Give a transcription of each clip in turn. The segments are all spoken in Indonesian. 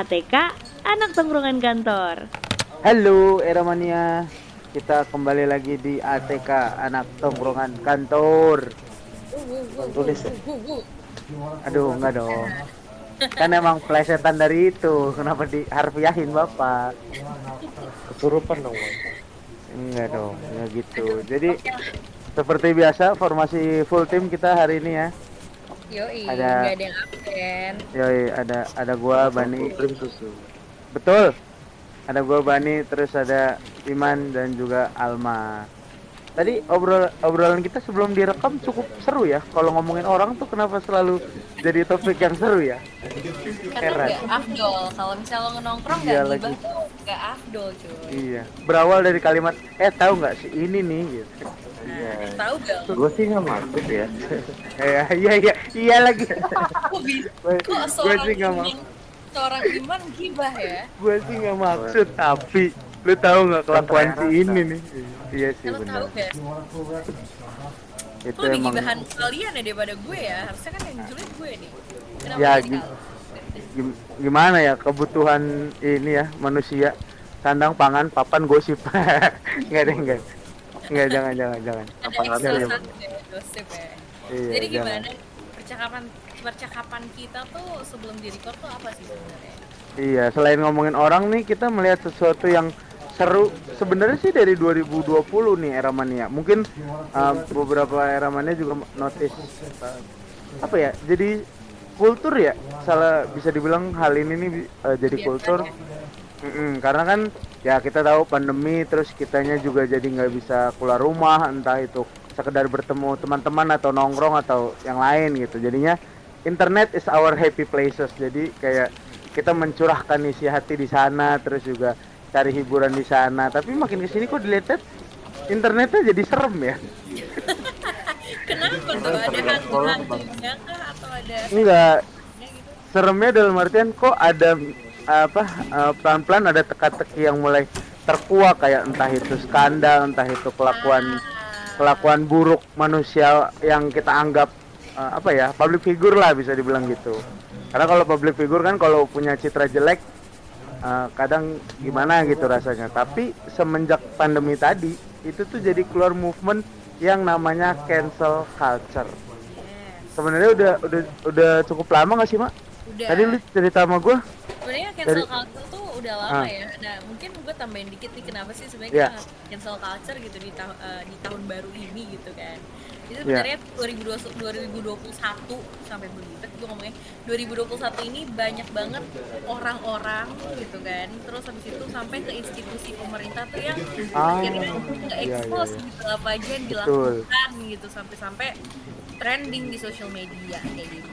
ATK, anak tongkrongan kantor. Halo Eramania, kita kembali lagi di ATK Anak Tongkrongan Kantor. Tulis. Aduh, enggak dong. Kan emang plesetan dari itu. Kenapa diharfiahin Bapak? Kesurupan dong. Enggak dong, enggak gitu. Jadi seperti biasa formasi full tim kita hari ini ya. Yoi, Ada- nggak ada yang absen. Yoi, ada ada gua Bani. Krim susu. Betul. Ada gua Bani, terus ada Iman dan juga Alma. Tadi obrol obrolan kita sebelum direkam cukup seru ya. Kalau ngomongin orang tuh kenapa selalu jadi topik yang seru ya? Karena nggak afdol. Kalau misalnya lo nongkrong Iya nggak lagi. gibah tuh nggak afdol cuy. Iya. Berawal dari kalimat eh tahu nggak si ini nih gitu. Iya. Tahu gak? Gue sih nggak maksud ya. Eh, iya iya iya lagi. Kok bisa? Gue Kok gue seorang sih nggak mau. iman, seorang iman gibah ya? Gue sih nggak maksud tapi lu tahu nggak kelakuan si ini nih? Iya sih Lo tahu benar. gak? Itu lebih emang gibahan kalian ya daripada gue ya. Harusnya kan yang julid gue nih. Kenapa Ya, gimana ya kebutuhan ini ya manusia sandang pangan papan gosip nggak ada enggak nggak jangan jangan jangan Ada Apa ada ya, gosip ya. Iya, Jadi jangan. gimana percakapan percakapan kita tuh sebelum di record tuh apa sih sebenarnya? iya selain ngomongin orang nih kita melihat sesuatu yang seru sebenarnya sih dari 2020 nih era mania mungkin uh, beberapa era mania juga notice uh, apa ya jadi kultur ya salah bisa dibilang hal ini nih uh, jadi Biasa kultur ya. Mm-mm, karena kan ya kita tahu pandemi terus kitanya juga jadi nggak bisa keluar rumah entah itu sekedar bertemu teman-teman atau nongkrong atau yang lain gitu. Jadinya internet is our happy places. Jadi kayak kita mencurahkan isi hati di sana terus juga cari hiburan di sana. Tapi makin ke sini kok dilihat internetnya jadi serem ya. Kenapa tuh? Ada hantu-hantunya atau ada enggak. gitu? seremnya dalam artian kok ada apa eh, pelan-pelan ada teka-teki yang mulai terkuak kayak entah itu skandal entah itu kelakuan kelakuan buruk manusia yang kita anggap eh, apa ya public figure lah bisa dibilang gitu. Karena kalau public figure kan kalau punya citra jelek eh, kadang gimana gitu rasanya. Tapi semenjak pandemi tadi itu tuh jadi keluar movement yang namanya cancel culture. Sebenarnya udah udah udah cukup lama gak sih mak Udah. tadi lu cerita sama gua Sebenarnya cancel dari- culture tuh udah lama Ah. ya. Nah, mungkin gue tambahin dikit nih kenapa sih sebenarnya Ya. kita cancel culture gitu di, ta- eh, di tahun baru ini gitu kan. Itu Ya. sebenarnya 2020, 2021 sampai belibet gue ngomongnya 2021 ini banyak banget orang-orang gitu kan. Terus habis itu sampai ke institusi pemerintah tuh yang Ah, akhirnya iya, nge-expose iya, iya. gitu apa aja yang Betul. dilakukan gitu sampai-sampai trending di social media kayak gitu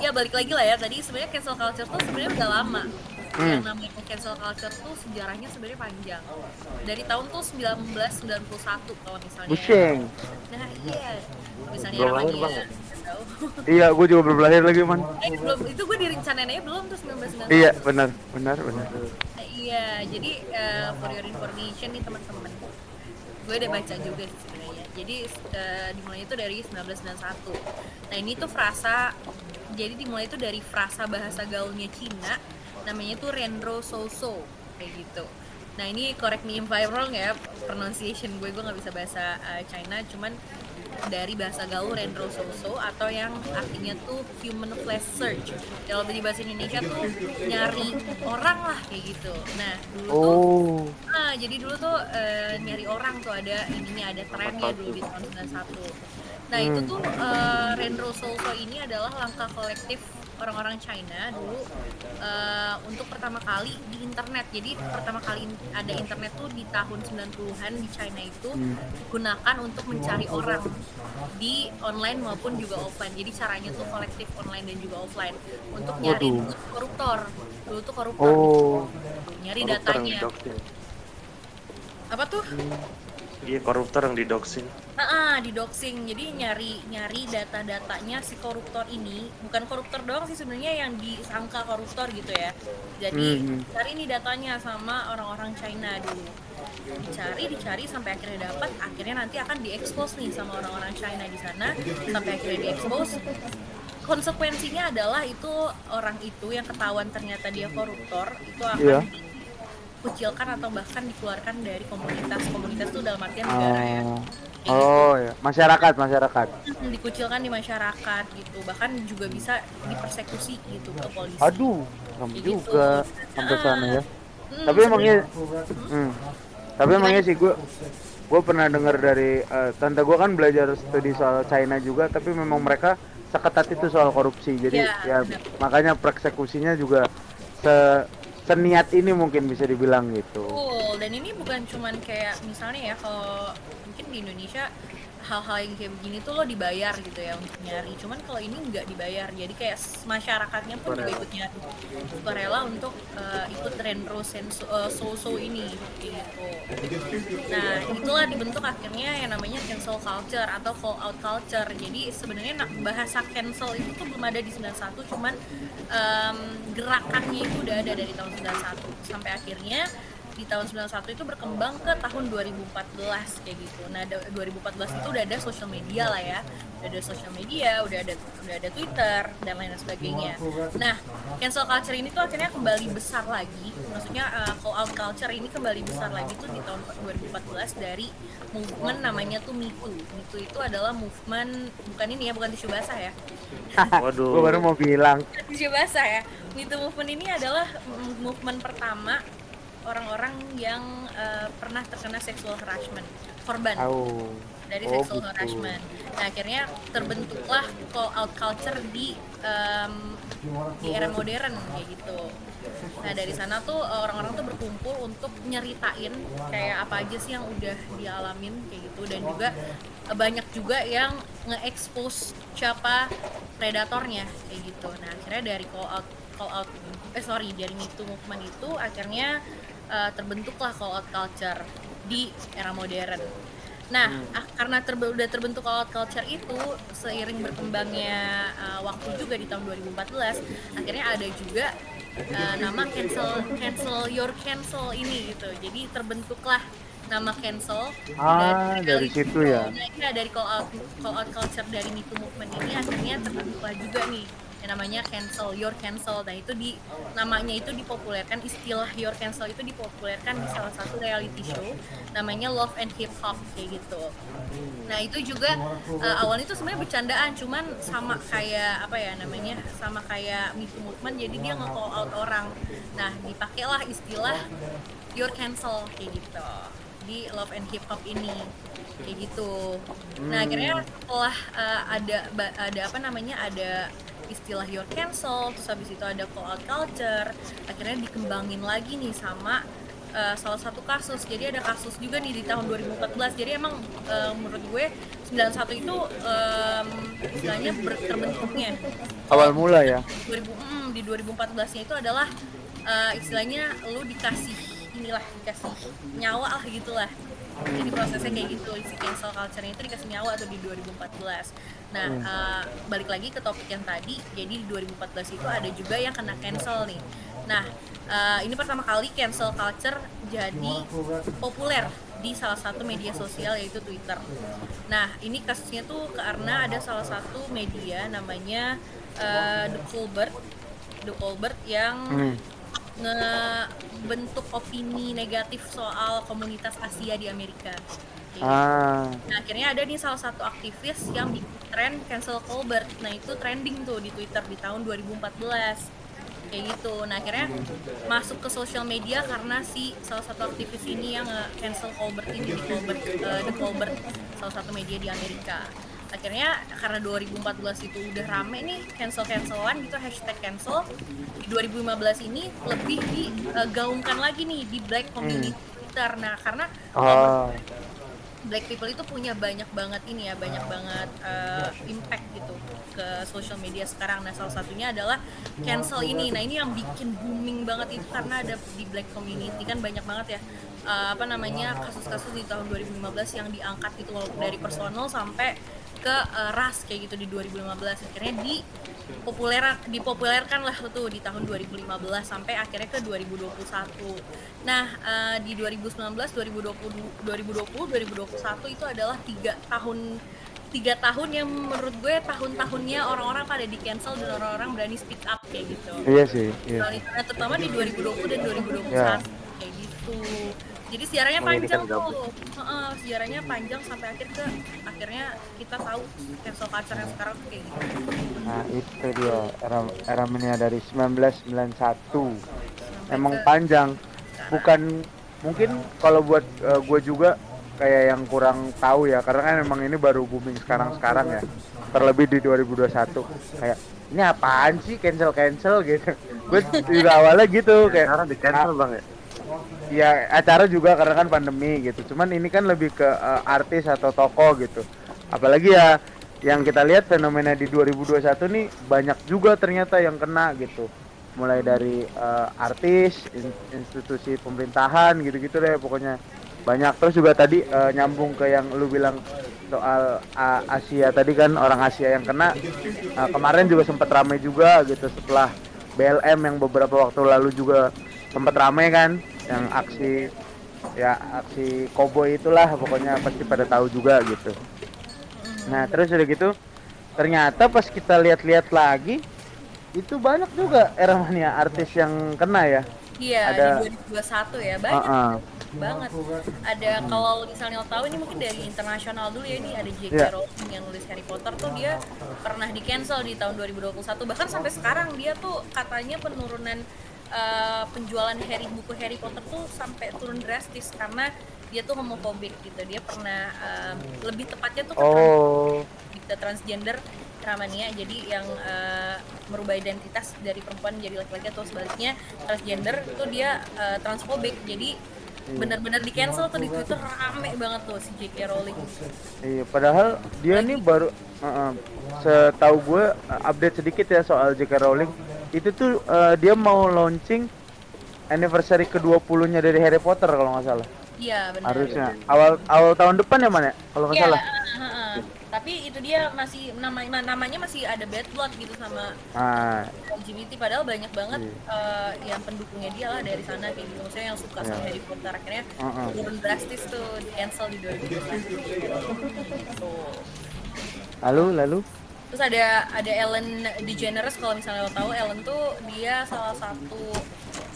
ya balik lagi lah ya. Tadi sebenarnya cancel culture tuh sebenarnya udah lama. Yang Hmm. namanya cancel culture tuh sejarahnya sebenarnya panjang. Dari tahun tuh 1991 kalau misalnya. Busheng nah iya. Misalnya Belum lahir, Bang. tahu. iya gua juga belum lahir lagi man. Eh belum. Itu gue direncanain aja belum tuh 1991 iya benar. Benar benar. Nah, iya. Jadi eh, for your information nih teman-teman. Gue udah baca juga sih jadi eh, dimulai itu dari 1991 nah ini tuh frasa jadi dimulai itu dari frasa bahasa gaulnya Cina namanya tuh Renro Soso kayak gitu. Nah ini correct me if I'm wrong ya pronunciation gue gue nggak bisa bahasa eh, China cuman dari bahasa gaul Renro Soso atau yang artinya tuh human flesh search kalau di bahasa Indonesia tuh nyari orang lah kayak gitu nah dulu tuh oh Ah, jadi dulu tuh eh, nyari orang tuh ada ininya ada trennya dulu di tahun 91. Nah, itu Hmm. tuh eh, Renro Soso ini adalah langkah kolektif orang-orang China dulu eh, untuk pertama kali di internet. Jadi pertama kali ada internet tuh di tahun 90-an di China itu Hmm. digunakan untuk mencari orang di online maupun juga offline. Jadi caranya tuh kolektif online dan juga offline untuk nyari Waduh. koruptor. Dulu tuh koruptor oh nyari datanya. Apa tuh? Iya koruptor yang didoksin. Ah, ah, di doxing. Jadi nyari nyari data-datanya si koruptor ini, bukan koruptor doang sih sebenarnya yang disangka koruptor gitu ya. Jadi Hmm. cari nih datanya sama orang-orang China dulu. Dicari, dicari sampai akhirnya dapat, akhirnya nanti akan diekspos nih sama orang-orang China di sana sampai akhirnya diekspos konsekuensinya adalah itu orang itu yang ketahuan ternyata dia koruptor itu akan Iya. Dikucilkan atau bahkan dikeluarkan dari komunitas komunitas itu dalam artian negara ya Oh, oh ya, masyarakat, masyarakat. Dikucilkan di masyarakat gitu bahkan juga bisa dipersekusi gitu ke polisi Aduh, Kayak gitu. juga sampai sana ya. Hmm, Tapi emangnya, hmm. tapi emangnya sih gue, gue pernah dengar dari eh, tante gue kan belajar studi soal China juga, tapi memang mereka seketat itu soal korupsi. Jadi Ya, ya, benar. makanya persekusinya juga se seniat ini mungkin bisa dibilang gitu. Betul, dan ini bukan cuman kayak misalnya ya kalau mungkin di Indonesia hal-hal yang kayak begini tuh lo dibayar gitu ya untuk nyari. Cuman kalau ini nggak dibayar jadi kayak masyarakatnya pun juga ikut nyari sukarela untuk eh, ikut tren and so, eh, so-so ini kayak gitu. Nah itulah dibentuk akhirnya yang namanya cancel culture atau call out culture. Jadi sebenarnya bahasa cancel itu tuh belum ada di 91 cuman em, gerakannya itu udah ada dari tahun 91 sampai akhirnya di tahun 91 itu berkembang ke tahun 2014 kayak gitu. Nah, da- 2014 itu udah ada social media lah ya. Udah ada social media, udah ada udah ada Twitter dan lain sebagainya. Nah, cancel culture ini tuh akhirnya kembali besar lagi. Maksudnya uh, call out culture ini kembali besar lagi tuh di tahun 2014 dari movement namanya tuh Me Too. Me Too itu adalah movement bukan ini ya, bukan tisu basah ya. Waduh. gue baru mau bilang. Tisu basah ya. Me Too movement ini adalah movement pertama orang-orang yang uh, pernah terkena sexual harassment korban Tahu. dari Oh, sexual gitu. harassment. Nah akhirnya terbentuklah call out culture di em, di era modern kayak gitu. Nah dari sana tuh eh, orang-orang tuh berkumpul untuk nyeritain kayak apa aja sih yang udah dialamin kayak gitu dan juga eh, banyak juga yang nge-expose siapa predatornya kayak gitu. Nah akhirnya dari call out call out eh sorry dari Me Too movement itu akhirnya eh, terbentuklah call out culture di era modern. Nah, ah, karena terbe- udah terbentuk call out culture itu seiring berkembangnya uh, waktu juga di tahun 2014, akhirnya ada juga uh, nama cancel cancel your cancel ini gitu. Jadi terbentuklah nama cancel Ah, dari itu, situ ya. Nah, dari call out call out culture dari Me Too movement ini akhirnya terbentuklah juga nih yang namanya cancel your cancel. Nah, itu di namanya itu dipopulerkan istilah your cancel itu dipopulerkan di salah satu reality show namanya Love and Hip Hop kayak gitu. Nah, itu juga uh, awalnya itu sebenarnya bercandaan cuman sama kayak apa ya namanya? sama kayak Me Too movement jadi dia nge-call out orang. Nah, dipakailah istilah your cancel kayak gitu di Love and Hip Hop ini kayak gitu. Nah akhirnya setelah uh, ada ada apa namanya ada istilah your cancel, terus habis itu ada call out culture, akhirnya dikembangin lagi nih sama uh, salah satu kasus. Jadi ada kasus juga nih di tahun 2014. Jadi emang uh, menurut gue 91 itu um, istilahnya ber- terbentuknya Awal mula ya. 2000 mm, di 2014 nya itu adalah uh, istilahnya lu dikasih inilah dikasih nyawa lah gitulah jadi prosesnya kayak gitu si cancel culture itu dikasih nyawa tuh di 2014 nah uh, balik lagi ke topik yang tadi jadi di 2014 itu ada juga yang kena cancel nih nah uh, ini pertama kali cancel culture jadi populer di salah satu media sosial yaitu Twitter. Nah, ini kasusnya tuh karena ada salah satu media namanya uh, The Colbert, The Colbert yang Hmm. ngebentuk opini negatif soal komunitas Asia di Amerika. Gitu. Ah, Nah, akhirnya ada nih salah satu aktivis yang bikin tren cancel Colbert. Nah, itu trending tuh di Twitter di tahun 2014. Kayak gitu. Nah, akhirnya masuk ke sosial media karena si salah satu aktivis ini yang cancel Colbert ini di Colbert eh, The Colbert, salah satu media di Amerika. Akhirnya karena 2014 itu udah rame nih cancel-cancelan gitu hashtag cancel. Di 2015 ini lebih digaungkan lagi nih di black community Twitter. Nah, karena oh, black people itu punya banyak banget ini ya banyak banget uh, impact gitu ke social media sekarang. Nah salah satunya adalah cancel ini. Nah ini yang bikin booming banget itu karena ada di black community kan banyak banget ya uh, apa namanya kasus-kasus di tahun 2015 yang diangkat itu dari personal sampai ke uh, ras kayak gitu di 2015 akhirnya di populer dipopulerkan lah tuh di tahun 2015 sampai akhirnya ke 2021 nah eh, di 2019 2020 2020 2021 itu adalah tiga tahun tiga tahun yang menurut gue tahun-tahunnya orang-orang pada di cancel dan orang-orang berani speak up kayak gitu Iya sih, iya. Internet terutama di 2020 dan 2021 Ya. kayak gitu jadi sejarahnya Menjadikan panjang tuh Heeh, sejarahnya panjang sampai akhir ke akhirnya kita tahu cancel culture yang sekarang tuh kayak gitu Nah, itu dia era era mania dari 1991. Sampai Emang ke panjang. sekarang. Bukan mungkin kalau buat gue juga kayak yang kurang tahu ya karena kan emang ini baru booming sekarang-sekarang ya. Terlebih di 2021. Kayak ini apaan sih cancel cancel gitu. Gue juga awalnya gitu kayak Sekarang di cancel bang ya. Ya acara juga karena kan pandemi gitu. Cuman ini kan lebih ke eh, artis atau toko gitu. Apalagi ya yang kita lihat fenomena di 2021 nih banyak juga ternyata yang kena gitu. Mulai dari eh, artis, in- institusi pemerintahan gitu-gitu deh pokoknya banyak terus juga tadi eh, nyambung ke yang lu bilang soal A- Asia tadi kan orang Asia yang kena Eh, kemarin juga sempat ramai juga gitu setelah BLM yang beberapa waktu lalu juga sempat ramai kan yang aksi ya aksi koboi itulah pokoknya pasti pada tahu juga gitu nah terus udah gitu ternyata pas kita lihat-lihat lagi itu banyak juga era mania artis yang kena ya iya ada- di 2021 ya banyak Heeh. banget ada kalau misalnya lo tahu ini mungkin dari internasional dulu ya ini ada J.K. Iya. Rowling yang nulis Harry Potter tuh dia pernah di cancel di tahun 2021 bahkan sampai sekarang dia tuh katanya penurunan eh, penjualan Harry buku Harry Potter tuh sampai turun drastis karena dia tuh homofobik gitu dia pernah em, lebih tepatnya tuh ke trans- oh transgender Ramania jadi yang eh, merubah identitas dari perempuan menjadi laki-laki atau sebaliknya transgender itu dia eh, transfobik jadi benar-benar di cancel tuh di Twitter rame banget tuh si J.K. Rowling Iya, padahal dia nih baru uh, setahu gue uh, update sedikit ya soal J.K. Rowling. Itu tuh uh, dia mau launching anniversary ke-20-nya dari Harry Potter kalau nggak salah. iya benar Harusnya awal awal tahun depan ya, Man ya? Kalau nggak Iya, salah. uh, uh, uh. tapi itu dia masih nama namanya masih ada bad blood gitu sama Nah, LGBT padahal banyak banget Iya. eh, yang pendukungnya dia lah dari sana kayak gitu maksudnya yang suka sama Iya. Harry Potter akhirnya Uh-uh. turun drastis tuh di cancel di 2021 tuh lalu lalu Terus ada ada Ellen DeGeneres kalau misalnya lo tahu Ellen tuh dia salah satu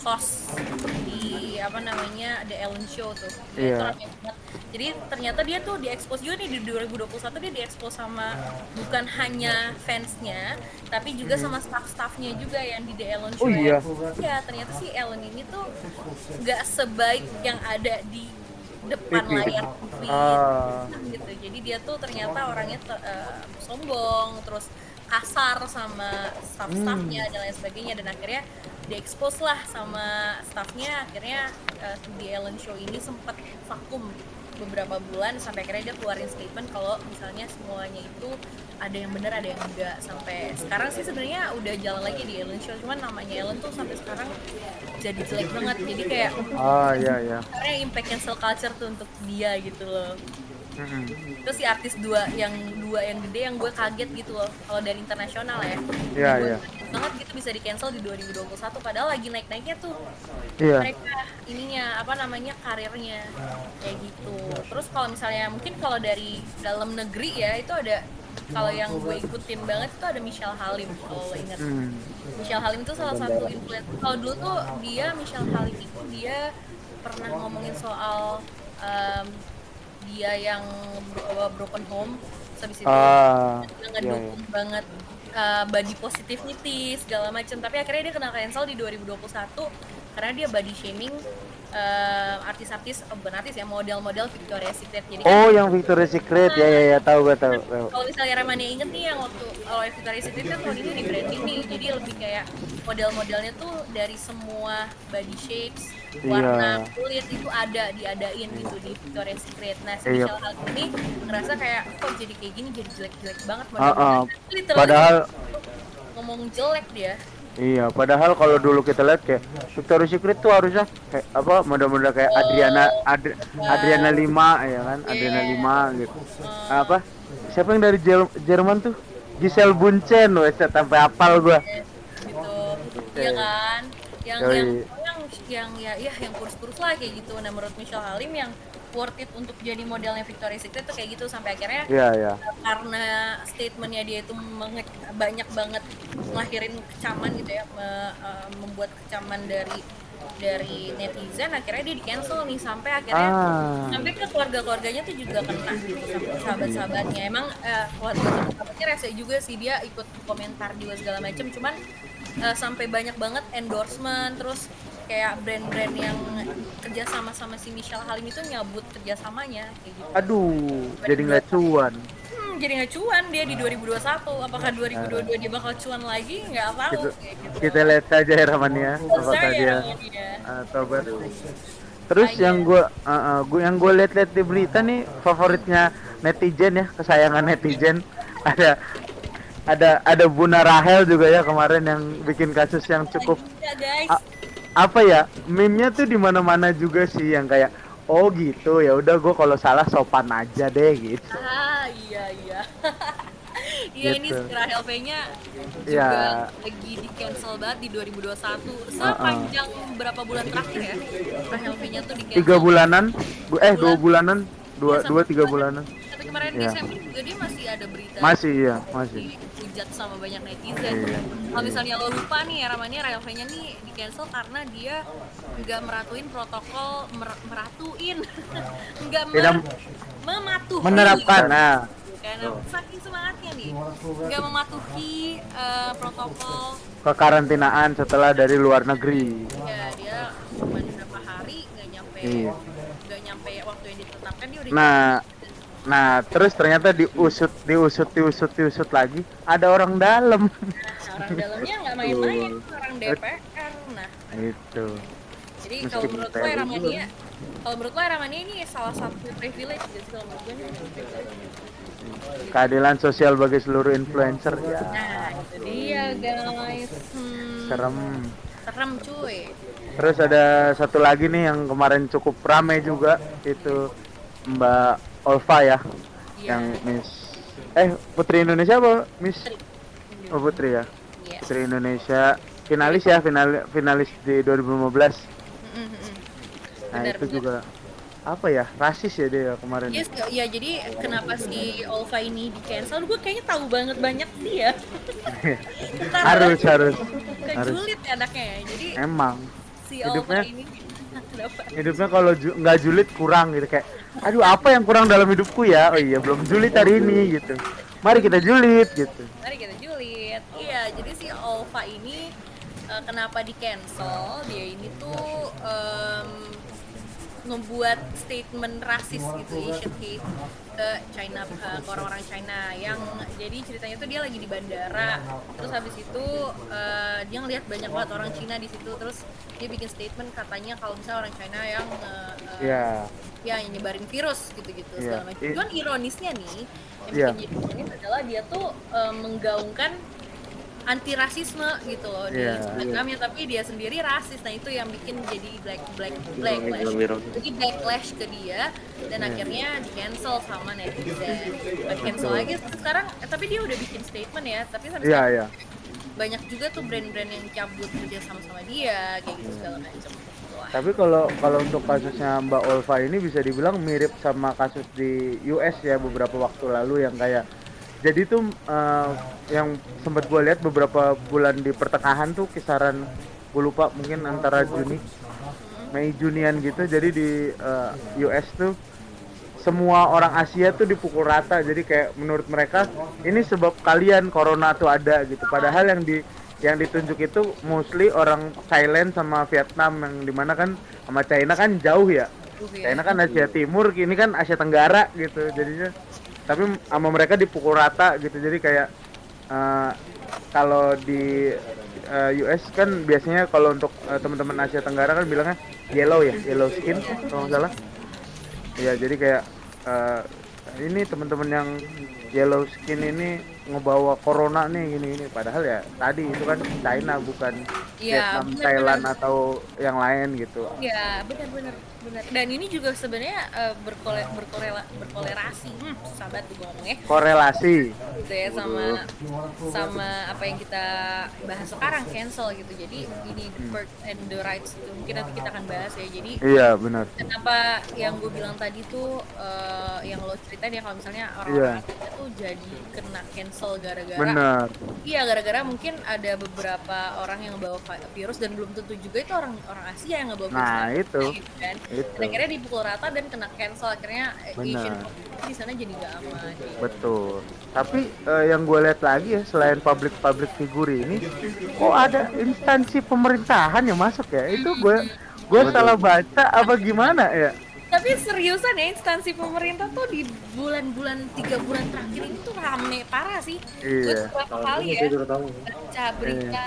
host di apa namanya ada Ellen Show tuh. Dia Iya. banget. Jadi ternyata dia tuh diekspos juga nih di 2021 dia diekspos sama bukan hanya fansnya tapi juga sama staff-staffnya juga yang di The Ellen Oh Show. iya. Ya ternyata si Ellen ini tuh nggak sebaik yang ada di depan TV. layar TV Ah. gitu. Jadi dia tuh ternyata orangnya te- eh, sombong terus kasar sama staff-staffnya dan lain sebagainya. Dan akhirnya diekspos lah sama staffnya. Akhirnya eh, di Ellen Show ini sempat vakum beberapa bulan sampai akhirnya dia keluarin statement kalau misalnya semuanya itu ada yang benar ada yang enggak. Sampai sekarang sih sebenarnya udah jalan lagi di Ellen Show cuman namanya Ellen tuh sampai sekarang jadi jelek banget. Jadi kayak Ah, iya iya. karena impact cancel culture tuh untuk dia gitu loh Mm-mm. terus si artis dua yang dua yang gede yang gue kaget gitu loh kalau dari internasional ya Iya, Gue iya. kaget banget gitu bisa di cancel di 2021 padahal lagi naik naiknya tuh Iya. mereka ininya apa namanya karirnya kayak gitu terus kalau misalnya mungkin kalau dari dalam negeri ya itu ada kalau yang gue ikutin banget itu ada Michelle Halim kalau lo inget Hmm. Michelle Halim itu salah satu influencer. Kalau dulu tuh dia Michelle Halim itu dia pernah ngomongin soal em, dia yang bro- broken home, habis itu Ah, dia iya, ngedukung banget uh, body positivity segala macam. Tapi akhirnya dia kena cancel di 2021 karena dia body shaming uh, artis-artis, oh, bukan artis ya, model-model Victoria's Secret. Jadi kan Oh, yang Victoria's Secret ya ya ya tahu gue tahu. tahu. kalau misalnya Ramania inget nih yang waktu kalau Victoria's Secret kan tahun ini rebranding nih jadi lebih kayak model-modelnya tuh dari semua body shapes warna Iya. kulit itu ada diadain gitu di Victoria's Secret nah si Iya. Halim ini ngerasa kayak kok jadi kayak gini jadi jelek-jelek banget ah. model-modelnya Literally Padahal ngomong jelek dia Iya, padahal kalau dulu kita lihat kayak Victoria's Secret tuh harusnya kayak apa model-model kayak Adriana Adri- Adriana 5 ya kan, Adriana 5 gitu. Apa? Siapa yang dari Jer- Jerman tuh? Giselle Bunchen, wes sampai hafal gua. gitu. Iya kan? Yang yang yang yang ya ya yang kurus-kurus lah kayak gitu. Nah menurut Michelle Halim yang worth it untuk jadi modelnya Victoria's Secret tuh kayak gitu sampai akhirnya Iya, iya. karena statementnya dia itu menge- banyak banget ngelahirin kecaman gitu ya me- eh, membuat kecaman dari dari netizen akhirnya dia di cancel nih sampai akhirnya Ah. sampai ke keluarga-keluarganya tuh juga kena gitu sama sahabat-sahabatnya emang eh, keluarga sahabatnya rese juga sih dia ikut komentar juga segala macam cuman eh, sampai banyak banget endorsement terus kayak brand-brand yang kerja sama sama si Michelle Halim itu nyabut kerjasamanya kayak gitu. Aduh, jadi nggak cuan. hmm, jadi nggak cuan dia di 2021 apakah 2022 dia bakal cuan lagi? Nggak tahu Gitu. kayak gitu. Kita lihat saja ya Ramania, apakah dia uh, tobat. Terus Ayo. yang gue, gua yang gue lihat-lihat di berita nih favoritnya netizen ya, kesayangan netizen. Ada ada ada Buna Rahel juga ya kemarin yang bikin kasus yang cukup Ya, guys apa ya meme-nya tuh di mana-mana juga sih yang kayak oh gitu ya udah gue kalau salah sopan aja deh gitu Ah iya iya. Iya ini Gitu. si Rahel V-nya juga Ya. lagi di cancel banget di 2021 sepanjang berapa bulan terakhir ya Rahel V-nya tuh di cancel. tiga bulanan eh dua Bulan. bulanan dua Iya, dua tiga bulan. bulanan kemarin Ya. Desember juga dia masih ada berita masih iya masih dihujat sama banyak netizen. Iya. Kalau misalnya lo lupa nih ya Ramania Rahel V-nya nih di cancel karena dia nggak meratuin protokol mer- meratuin nggak mer- mematuhi menerapkan nah karena saking semangatnya nih nggak mematuhi eh, protokol kekarantinaan setelah dari luar negeri ya dia cuma beberapa hari nggak nyampe Iya. nggak nyampe waktu yang ditetapkan dia udah nah nah terus ternyata diusut diusut diusut diusut lagi ada orang dalam. Nah, orang dalamnya nggak main-main orang DPR nah. Itu. Jadi kalau menurut gue Ramania kalau menurut gue Ramania ini salah satu privilege gitu kalau menurut gue. Keadilan sosial bagi seluruh influencer ya. Nah itu dia guys. Hmm, serem. Serem cuy. Terus ada satu lagi nih yang kemarin cukup rame juga itu Mbak Olva ya, Iya. yang Miss eh Putri Indonesia apa Miss? Oh Putri ya, Yes. Putri Indonesia finalis ya final finalis di 2015. Mm, mm, mm. Nah Benar, itu benar. juga apa ya rasis ya dia kemarin. Yes, ya jadi kenapa si Olva ini di cancel? Gue kayaknya tahu banget banyak dia. Ntar harus harus ke harus. ya anaknya ya. Jadi emang si hidupnya- Olva ini kenapa? hidupnya kalau ju- nggak julid kurang gitu kayak aduh apa yang kurang dalam hidupku ya? Oh iya belum julid hari ini gitu. Mari kita julid gitu. Mari kita julid. Iya, jadi si Olva ini eh, kenapa di cancel? Dia ini tuh em, ngebuat statement rasis gitu Asian hate ke China eh, ke orang-orang China. Yang jadi ceritanya tuh dia lagi di bandara terus habis itu eh, dia ngeliat banyak banget orang Cina di situ terus dia bikin statement katanya kalau misalnya orang China yang eh, eh, ya ya yang nyebarin virus gitu-gitu Iya. segala macam. Cuman ironisnya nih, yang Iya. bikin jadi ironis adalah dia tuh eh, menggaungkan anti rasisme gitu loh di Iya. Instagramnya, tapi dia sendiri rasis. Nah itu yang bikin jadi black black backlash. Ironis. Jadi backlash ke dia dan Iya. akhirnya di cancel sama netizen. Di cancel lagi sekarang, eh, tapi dia udah bikin statement ya. Tapi sampai iya sekarang iya banyak juga tuh brand-brand yang cabut kerja sama sama dia kayak gitu segala macam. Tapi kalau kalau untuk kasusnya Mbak Olva ini bisa dibilang mirip sama kasus di US ya beberapa waktu lalu yang kayak jadi tuh eh, yang sempat gue lihat beberapa bulan di pertengahan tuh kisaran gue lupa mungkin antara Juni Mei Junian gitu jadi di eh, US tuh semua orang Asia tuh dipukul rata jadi kayak menurut mereka ini sebab kalian corona tuh ada gitu. Padahal yang di yang ditunjuk itu mostly orang Thailand sama Vietnam yang di mana kan sama China kan jauh ya. Tuh ya. China kan Asia Timur ini kan Asia Tenggara gitu jadinya. Tapi sama mereka dipukul rata gitu jadi kayak eh, kalau di eh, US kan biasanya kalau untuk eh, teman-teman Asia Tenggara kan bilangnya yellow ya yellow skin kalau nggak salah. Ya jadi kayak eh, ini teman-teman yang yellow skin ini ngebawa corona nih gini gini. Padahal ya tadi itu kan China bukan Iya, Vietnam benar, Thailand atau yang lain gitu. Ya, benar-benar benar. Dan ini juga sebenarnya eh, berkole berkorela berkolerasi. Hmm, sahabat tuh ngomongnya. korelasi. Gitu ya sama sama apa yang kita bahas sekarang cancel gitu. Jadi ini the perk and the rights itu mungkin nanti kita akan bahas ya. Jadi iya benar. kenapa yang gue bilang tadi tuh eh, yang lo ceritain ya kalau misalnya orang-orang kita tuh jadi kena cancel gara-gara benar. Iya gara-gara mungkin ada beberapa orang yang bawa vi- virus dan belum tentu juga itu orang orang Asia yang ngebawa virus Nah, itu. gitu kan? Itu. Dan akhirnya dipukul rata dan kena cancel. Akhirnya eh, Benar. Asian di sana jadi gak aman. Gitu. betul. Tapi eh, yang gue lihat lagi ya selain public public figure ini kok ada instansi pemerintahan yang masuk ya? Itu gue gue salah baca apa gimana ya Tapi seriusan ya instansi pemerintah tuh di bulan-bulan tiga bulan terakhir ini tuh rame parah sih. Gue Iya. Tahun kali ya baca berita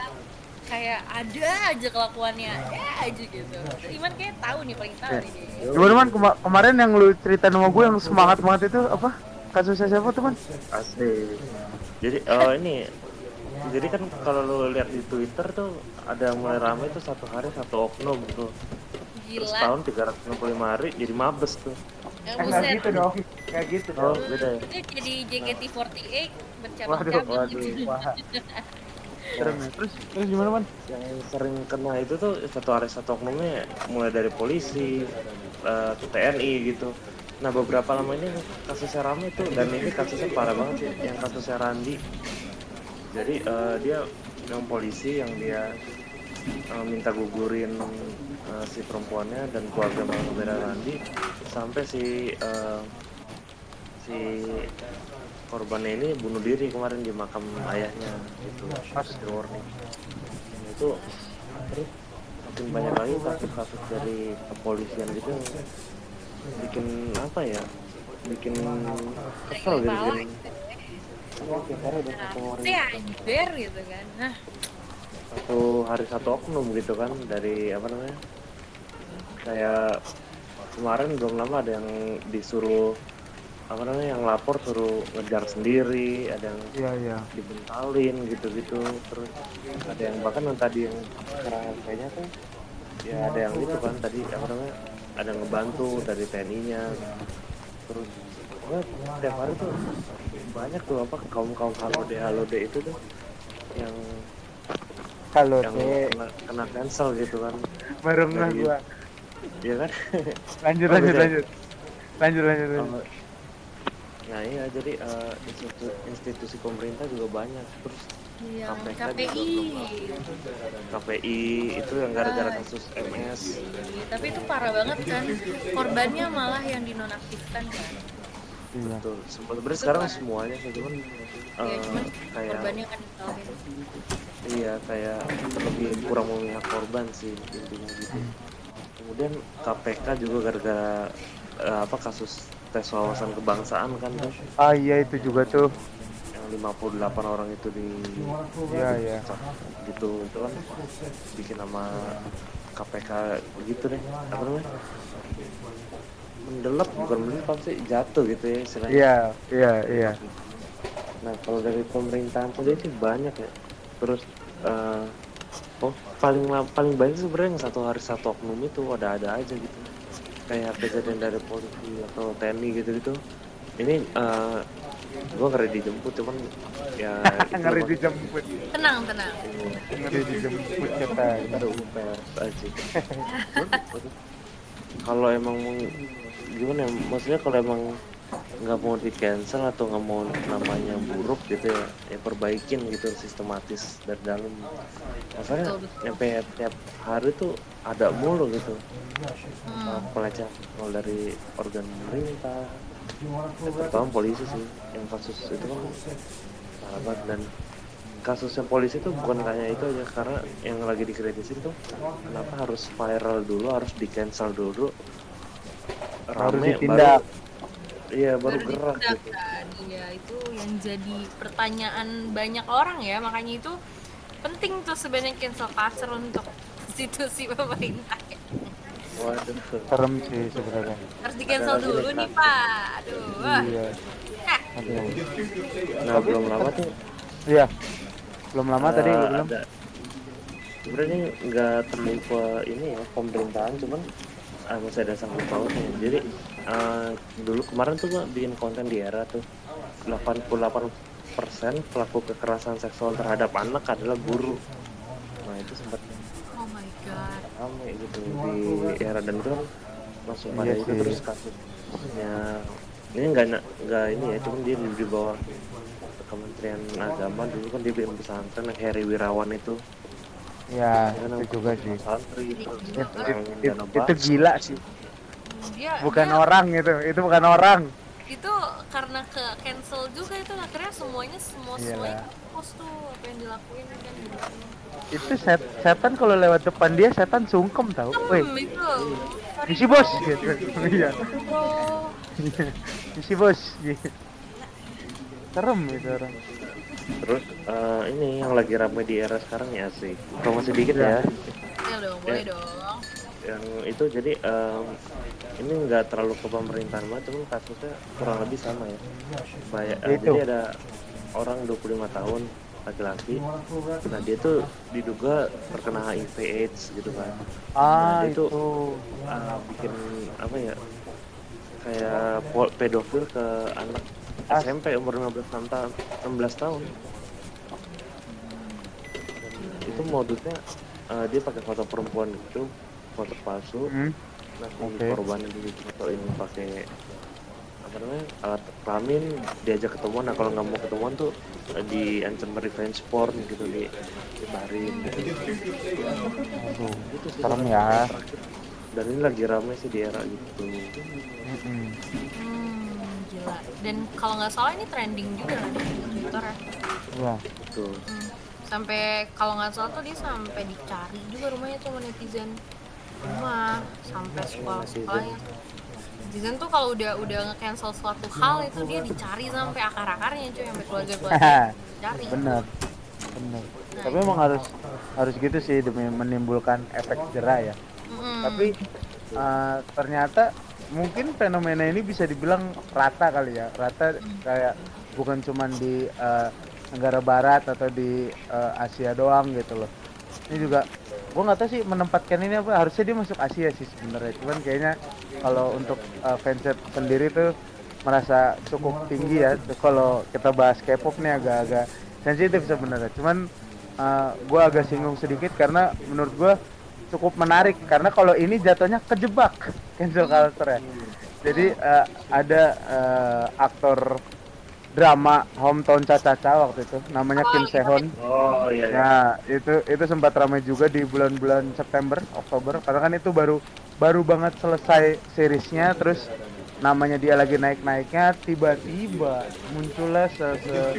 kayak ada aja kelakuannya, ada aja gitu. Iman kayak tahu nih paling tahu Iya. nih. dia. Gimana man Kema- kemarin yang lu cerita sama gue yang semangat banget itu apa kasusnya siapa tuh man Asli. Jadi oh ini jadi kan kalau lu lihat di Twitter tuh ada mulai rame tuh satu hari satu oknum tuh. Terus Gila. tahun 365 hari jadi mabes tuh. Ya, Eh, nggak buset. gitu dong kayak gitu Oh, dong beda ya. Itu jadi JKT48 waduh bercabang-cabang waduh gitu. wah Serem ya. terus terus gimana man Yang sering kena itu tuh satu hari satu oknumnya mulai dari polisi, eh, TNI gitu. Nah beberapa lama ini kasusnya rame tuh dan ini kasusnya parah banget ya, yang kasusnya Randi. Jadi eh, dia yang polisi yang dia eh, minta gugurin eh, si perempuannya dan keluarga membela Randi sampai si eh, si korbannya ini bunuh diri kemarin di makam ayahnya itu kasih warning Dan itu terus makin banyak lagi kasus-kasus dari kepolisian gitu yang bikin apa ya bikin kesel gitu bikin. Oh, tiap hari ada satu orang gitu kan. Nah, satu hari satu oknum gitu kan dari apa namanya kayak kemarin belum lama ada yang disuruh apa namanya yang lapor suruh ngejar sendiri ada yang iya iya. dibentalin gitu-gitu terus ada yang bahkan yang tadi yang sekarang kayaknya tuh ya ada yang itu kan tadi apa namanya ada yang ngebantu dari TNI-nya terus pokoknya tiap hari tuh banyak tuh apa kaum kaum halode halode itu tuh yang kalau yang kena, kena cancel gitu kan. Dari- gua. Iya kan? Lanjut Oh, lanjut lanjut. Lanjut lanjut lanjut. Oh, nah iya jadi eh, institusi, institusi pemerintah juga banyak. Terus yang KPK KPI. KPI itu yang gara-gara kasus MS Tapi itu parah banget kan. Korbannya malah yang dinonaktifkan kan. Iya. Betul. Sebenarnya sekarang semuanya sih cuman ya eh, cuman kayak korbannya kan ditolongin. iya kayak lebih kurang memihak korban sih intinya gitu. Kemudian KPK juga gara-gara eh, apa kasus tes wawasan kebangsaan kan tuh ah iya itu juga tuh. Yang 58 orang itu di iya iya. gitu. Itu kan bikin nama KPK begitu deh apa namanya mendelep bukan mendelep sih jatuh gitu ya istilahnya iya iya iya nah kalau dari pemerintahan sendiri sih banyak ya terus eh oh paling paling banyak sebenarnya yang satu hari satu oknum itu ada ada aja gitu kayak kejadian dari polisi atau TNI gitu gitu ini eh gua ngeri dijemput cuman ya ngeri emang- dijemput Tenang, tenang. ngeri dijemput kata ada UPR aja kalau emang mau- gimana ya maksudnya kalau emang nggak mau di cancel atau nggak mau namanya buruk gitu ya ya perbaikin gitu sistematis dari dalam masalahnya betul. nyampe tiap hari tuh ada mulu gitu Hmm. pelecehan mulai dari organ pemerintah terutama polisi sih yang kasus itu kan parah banget dan kasusnya polisi tuh bukan kayak itu aja karena yang lagi dikritisin tuh kenapa harus viral dulu harus di cancel dulu Harus rame ditindak. baru iya baru gerak gitu ditindak. Iya, itu yang jadi pertanyaan banyak orang ya. Makanya itu penting tuh sebenarnya cancel culture untuk institusi pemerintah. waduh serem sih sebenarnya Harus di cancel Ada lagi dulu nih, Pak. Aduh. iya Aduh. nah belum lama tuh Iya. Belum lama tadi eh, ada sebenarnya nggak terlalu ini ya pemerintahan cuman eh, masih ada sangkut pautnya. Jadi eh, dulu kemarin tuh gua bikin konten di era tuh. 88% pelaku kekerasan seksual terhadap anak adalah guru. Nah itu sempat oh my god. rame gitu di era dan itu kan langsung pada Iya itu sih. terus kasusnya ini nggak na- nggak ini ya cuman dia di, di bawah Kementerian Agama dulu kan dia bikin pesantren yang Heri Wirawan itu Ya, itu juga sih. Itu- gila sih. dia Bukan dia- orang itu. Itu bukan orang. itu karena ke cancel juga itu akhirnya semuanya semua Iya. semuanya post tuh apa yang dilakuin kan. Itu set, setan kalau lewat depan dia setan sungkem tau. Weh, Hmm, misi bos gitu. Iya. Misi bos gitu. Serem itu orang. Terus eh, ini yang lagi ramai di era sekarang ya sih promosi dikit Ya. ya ya dong boleh Ya. dong yang itu jadi em, ini nggak terlalu ke pemerintahan banget cuman kasusnya kurang lebih sama ya Banyak, eh, Itu. jadi ada orang 25 tahun laki-laki nah dia tuh diduga terkena HIV AIDS gitu kan Ah, Nah, itu. itu. Ah, bikin apa ya kayak pedofil ke anak SMP umur 15 tahun 16 tahun. Itu modusnya eh, dia pakai foto perempuan gitu foto palsu. Hmm. nah di foto ini pakai apa namanya alat kelamin diajak ketemuan. Nah kalau nggak mau ketemuan tuh eh, diancam revenge porn gitu di dibarin gitu. Aduh, gitu sih serem ya. dan ini lagi ramai sih di era gitu. Mm-mm. hmm, gila dan kalau nggak salah ini trending juga kan di Twitter ya Iya. gitu Hmm. sampai kalau nggak salah tuh dia sampai dicari juga rumahnya sama netizen rumah sampai sekolah sekolahnya netizen tuh kalau udah udah nge-cancel suatu hal itu dia dicari sampai akar akarnya cuy sampai keluarga keluarga cari Bener. Bener. Tapi emang harus harus gitu sih demi menimbulkan efek jerah ya. Mm-mm. Tapi eh, ternyata mungkin fenomena ini bisa dibilang rata kali ya. Rata kayak bukan cuman di eh, negara barat atau di eh, Asia doang gitu loh. Ini juga gua nggak tahu sih menempatkan ini apa harusnya dia masuk Asia sih sebenarnya. Cuman kayaknya kalau untuk eh, fansep sendiri tuh merasa cukup tinggi ya. Kalau kita bahas K-pop nih agak-agak sensitif sebenarnya. Cuman uh, gue agak singgung sedikit karena menurut gue cukup menarik karena kalau ini jatuhnya kejebak cancel culture ya. Jadi uh, ada uh, aktor drama Hometown Caca waktu itu namanya Oh, Kim iya. Sehon. oh iya Nah, itu itu sempat ramai juga di bulan-bulan September, Oktober karena kan itu baru baru banget selesai seriesnya terus namanya dia lagi naik-naiknya tiba-tiba muncullah se- se-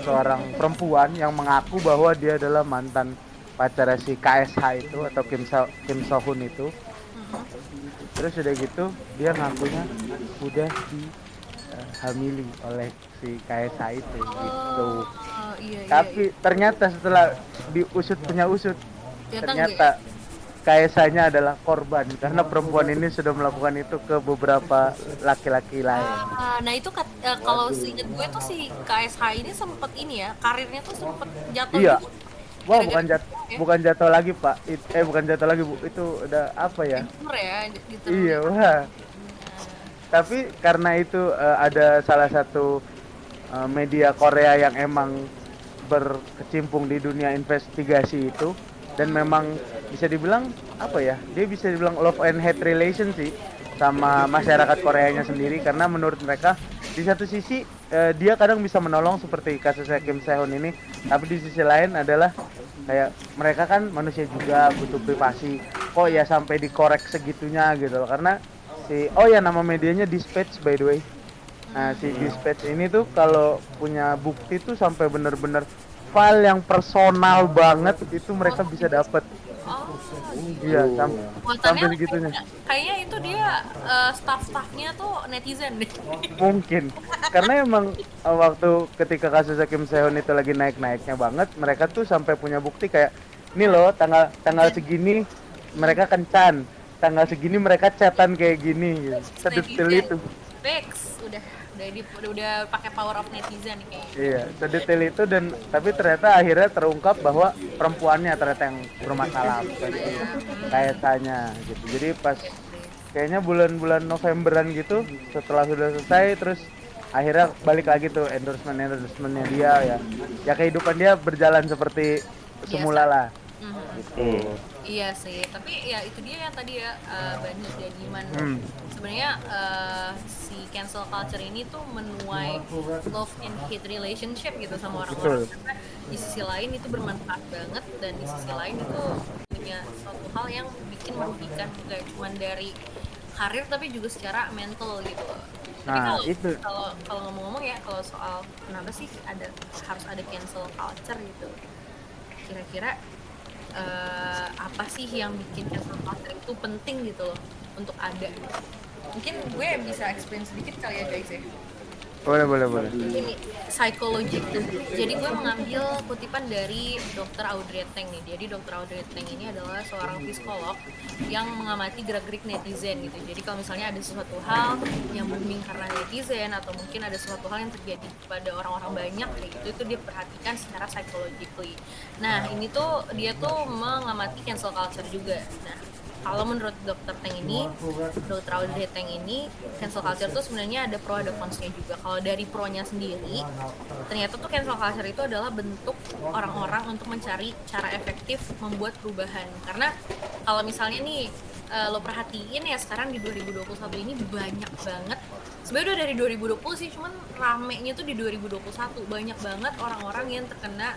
seorang perempuan yang mengaku bahwa dia adalah mantan pacar si KSH itu atau Kim So Kim Sohun itu. Mhm. Terus udah gitu dia ngakunya udah dihamili oleh si KSH itu gitu. Oh, iya, iya, Tapi ternyata setelah diusut punya usut, iya. ternyata KSA-nya adalah korban karena perempuan ini sudah melakukan itu ke beberapa laki-laki lain. Ah, nah itu kat- eh, kalau seinget gue tuh si KSH ini sempet ini ya karirnya tuh sempet jatuh Iya. juga. Wah, Gara-gara bukan jat ya. bukan jatuh lagi, Pak. It- eh bukan jatuh lagi, Bu. Itu udah apa ya? Ya gitu. Iya, wah. Tapi karena itu eh, ada salah satu eh, media Korea yang emang berkecimpung di dunia investigasi itu dan memang bisa dibilang apa ya? Dia bisa dibilang love and hate relation sih sama masyarakat Koreanya sendiri karena menurut mereka di satu sisi eh, dia kadang bisa menolong seperti kasusnya Kim Sehun ini, tapi di sisi lain adalah kayak mereka kan manusia juga butuh privasi. Kok ya sampai dikorek segitunya gitu loh karena si oh ya nama medianya Dispatch by the way. Nah, si Dispatch ini tuh kalau punya bukti tuh sampai bener-bener file yang personal banget itu mereka bisa dapat. Oh, Iya, sam- buatannya sampai segitunya. kayaknya, itu dia eh, staff-staffnya tuh netizen deh. Mungkin. Karena emang uh, waktu ketika kasus Kim Sehun itu lagi naik-naiknya banget, mereka tuh sampai punya bukti kayak ini loh tanggal tanggal segini mereka kencan, tanggal segini mereka chatan kayak gini gitu. Sedetail itu. Bex udah udah di, udah, pakai power of netizen nih kayaknya Iya, sedetail itu dan tapi ternyata akhirnya terungkap bahwa perempuannya ternyata yang bermasalah bukan kayaknya gitu. Jadi pas kayaknya bulan-bulan Novemberan gitu setelah sudah selesai terus akhirnya balik lagi tuh endorsement endorsementnya dia ya. Ya kehidupan dia berjalan seperti semula lah. Gitu. Iya sih, tapi ya itu dia yang tadi ya uh, Bani dan Iman. Hmm. Sebenarnya uh, si cancel culture ini tuh menuai love and hate relationship gitu sama orang-orang. Karena di sisi lain itu bermanfaat banget dan di sisi lain itu punya suatu hal yang bikin merugikan gak cuma dari karir tapi juga secara mental gitu. Tapi Nah, kalau itu. kalau kalau ngomong-ngomong ya kalau soal kenapa sih ada harus ada cancel culture gitu. Kira-kira eh, apa sih yang bikin cancel culture itu penting gitu loh untuk ada. Mungkin gue bisa explain sedikit kali ya guys ya Boleh, boleh, boleh. ini psikologi tuh. Jadi gue mengambil kutipan dari dokter Audrey Teng nih. Jadi dokter Audrey Teng ini adalah seorang psikolog yang mengamati gerak-gerik netizen gitu. Jadi kalau misalnya ada sesuatu hal yang booming karena netizen atau mungkin ada sesuatu hal yang terjadi pada orang-orang banyak kayak gitu itu dia perhatikan secara psychologically. Nah ini tuh dia tuh mengamati cancel culture juga. Nah kalau menurut dokter Teng ini, dokter Audrey Teng ini, cancel culture tuh sebenarnya ada pro ada consnya juga. Kalau dari pro-nya sendiri, ternyata tuh cancel culture itu adalah bentuk orang-orang untuk mencari cara efektif membuat perubahan. Karena kalau misalnya nih eh, lo perhatiin ya sekarang di 2021 ini banyak banget. Sebenarnya udah dari 2020 sih cuman ramenya tuh di 2021 banyak banget orang-orang yang terkena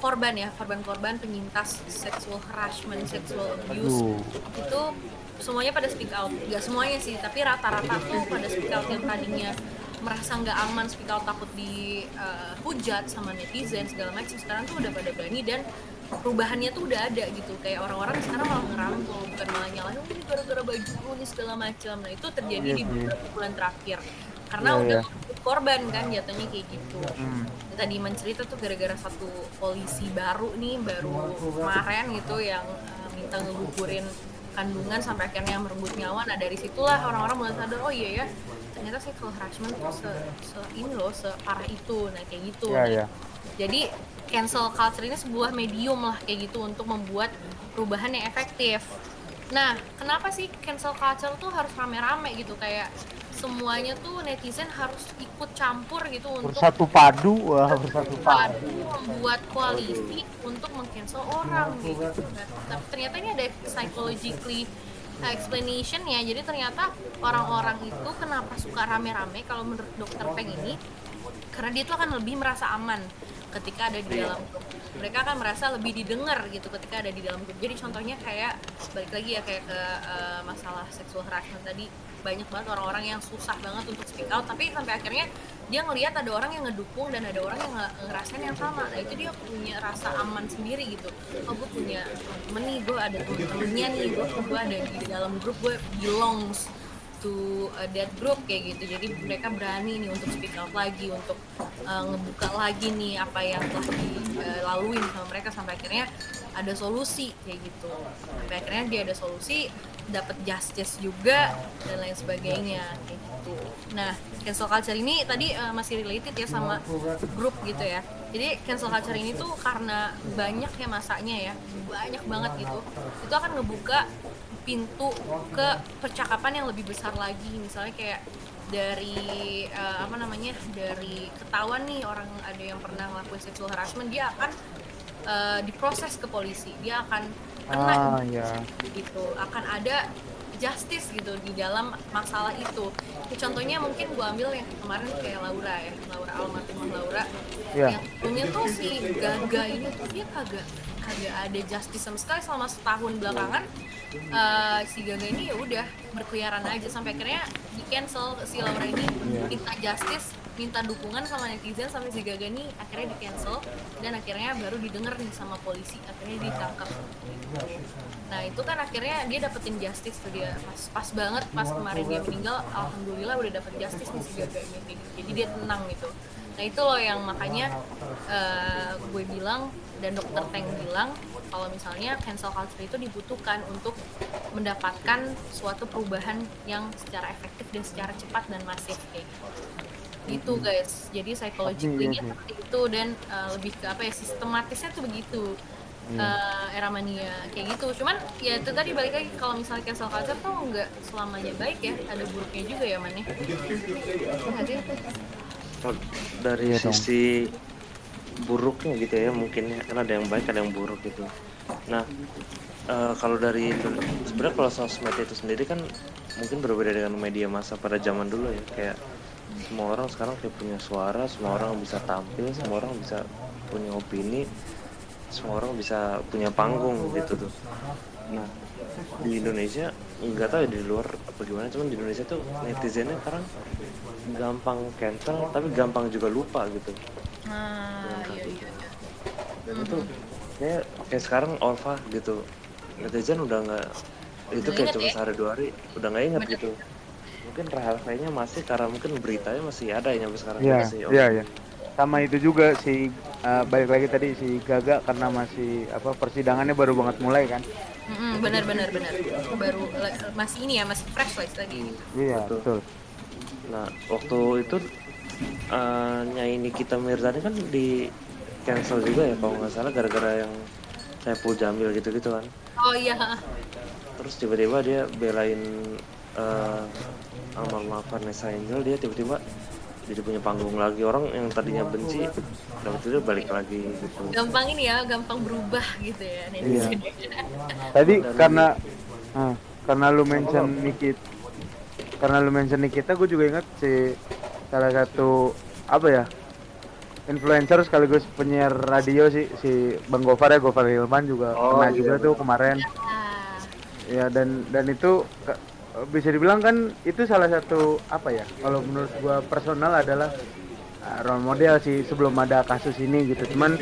korban ya korban-korban penyintas sexual harassment sexual abuse. Aduh. itu semuanya pada speak out. Nggak semuanya sih tapi rata-rata tuh pada speak out yang tadinya merasa nggak aman speak out takut di uh, hujat sama netizen segala macam sekarang tuh udah pada berani dan perubahannya tuh udah ada gitu. Kayak orang-orang sekarang malah ngerangkul bukan malah nyalahin "Oh, ini gara-gara baju lu nih segala macam nah itu terjadi Iya di beberapa bulan terakhir. Karena Iya, udah iya. korban kan jatuhnya kayak gitu. Hmm. tadi mencerita tuh gara-gara satu polisi baru nih baru kemarin gitu yang uh, minta ngegugurin kandungan sampai akhirnya merenggut nyawa. Nah dari situlah orang-orang mulai sadar oh iya ya ternyata sexual harassment tuh se, se- ini loh separah itu. Nah kayak gitu. Iya, Nah, iya. jadi cancel culture ini sebuah medium lah kayak gitu untuk membuat perubahan yang efektif nah kenapa sih cancel culture tuh harus rame-rame gitu kayak semuanya tuh netizen harus ikut campur gitu untuk Bersatu padu, wah bersatu padu. padu membuat koalisi untuk meng-cancel orang gitu. Tapi ternyata ini ada psychologically explanation ya. Jadi ternyata orang-orang itu kenapa suka rame-rame kalau menurut dokter Peng ini karena dia tuh akan lebih merasa aman ketika ada di dalam grup. Mereka akan merasa lebih didengar gitu ketika ada di dalam grup. Jadi contohnya kayak balik lagi ya kayak ke uh, masalah seksual harassment tadi banyak banget orang-orang yang susah banget untuk speak out tapi sampai akhirnya dia ngelihat ada orang yang ngedukung dan ada orang yang nge- ngerasain yang sama nah itu dia punya rasa aman sendiri gitu oh gue punya temen nih gue ada temen-temennya nih gue gue ada di dalam grup gue belongs to uh, that group kayak gitu. Jadi mereka berani nih untuk speak out lagi untuk uh, ngebuka lagi nih apa yang telah dilaluin sama mereka sampai akhirnya ada solusi kayak gitu. Sampai akhirnya dia ada solusi dapat justice juga dan lain sebagainya kayak gitu. Nah cancel culture ini tadi uh, masih related ya sama grup gitu ya. Jadi cancel culture ini tuh karena banyak ya masanya ya banyak banget gitu. Itu akan ngebuka pintu ke percakapan yang lebih besar lagi. Misalnya kayak dari eh, apa namanya dari ketahuan nih orang ada yang pernah ngelakuin sexual harassment dia akan eh, diproses ke polisi. Dia akan kena Ah, ya. gitu. Akan ada justice gitu di dalam masalah itu. Ya, contohnya mungkin gua ambil yang kemarin kayak Laura ya Laura almarhumah Laura. Iya. yang punya tuh si Gaga ini tuh dia kagak ada justice sama sekali selama setahun belakangan eh, si Gaga ini ya udah berkeliaran aja. Sampai akhirnya di cancel si Laura ini Iya. minta justice minta dukungan sama netizen sampai si Gaga ini akhirnya di cancel dan akhirnya baru didengar nih sama polisi akhirnya ditangkap. Nah itu kan akhirnya dia dapetin justice tuh dia. Pas pas banget pas kemarin dia meninggal alhamdulillah udah dapet justice nih si Gaga ini. Jadi dia tenang gitu nah itu loh yang makanya eh, gue bilang dan dokter Teng bilang kalau misalnya cancel culture itu dibutuhkan untuk mendapatkan suatu perubahan yang secara efektif dan secara cepat dan masif kayak gitu. gitu guys. Jadi psychologically Iya sih. seperti itu dan uh, lebih ke apa ya sistematisnya tuh begitu uh, era mania kayak gitu. Cuman ya itu tadi balik lagi kalau misalnya cancel culture tuh nggak selamanya baik ya ada buruknya juga ya man dari Iya dong. sisi buruknya gitu ya mungkin ya. Kan ada yang baik ada yang buruk gitu. Nah eh, kalau dari sebenarnya kalau sosmed itu sendiri kan mungkin berbeda dengan media massa pada zaman dulu ya. Kayak semua orang sekarang kayak punya suara semua orang bisa tampil semua orang bisa punya opini semua orang bisa punya panggung gitu tuh. Nah di Indonesia nggak tahu ya di luar apa gimana cuman di Indonesia tuh netizennya sekarang gampang cancel tapi gampang juga lupa gitu nah iya iya iya. dan itu kayak kayak sekarang Olva gitu netizen udah nggak itu kayak cuma ya? sehari dua hari udah nggak inget Bener. gitu mungkin Rahel kayaknya masih karena mungkin beritanya masih ada ya sampai sekarang Iya, masih iya, iya. Sama itu juga si eh, balik lagi tadi si Gaga karena masih apa persidangannya baru banget mulai kan. Mm-mm, benar benar benar baru masih ini ya masih fresh lah lagi Iya, Betul. betul. Nah, waktu itu eh Nyai Nikita Mirzani kan di cancel juga ya kalau nggak salah gara-gara yang Saiful Jamil gitu-gitu kan. oh iya Terus tiba-tiba dia belain eh almarhumah Vanessa Angel dia tiba-tiba jadi punya panggung lagi. Orang yang tadinya benci dapat itu balik lagi gitu. gampang ini ya gampang berubah gitu ya netizen Tadi Dan- karena ah, karena lu mention Nikit karena lu mention Nikita gue juga ingat si salah satu apa ya influencer sekaligus penyiar radio sih si Bang Gofar ya Gofar Hilman juga Oh, kena iya, juga tuh kemarin. Ya dan dan itu bisa dibilang kan itu salah satu apa ya kalau menurut gua personal adalah uh, role model sih sebelum ada kasus ini gitu. Cuman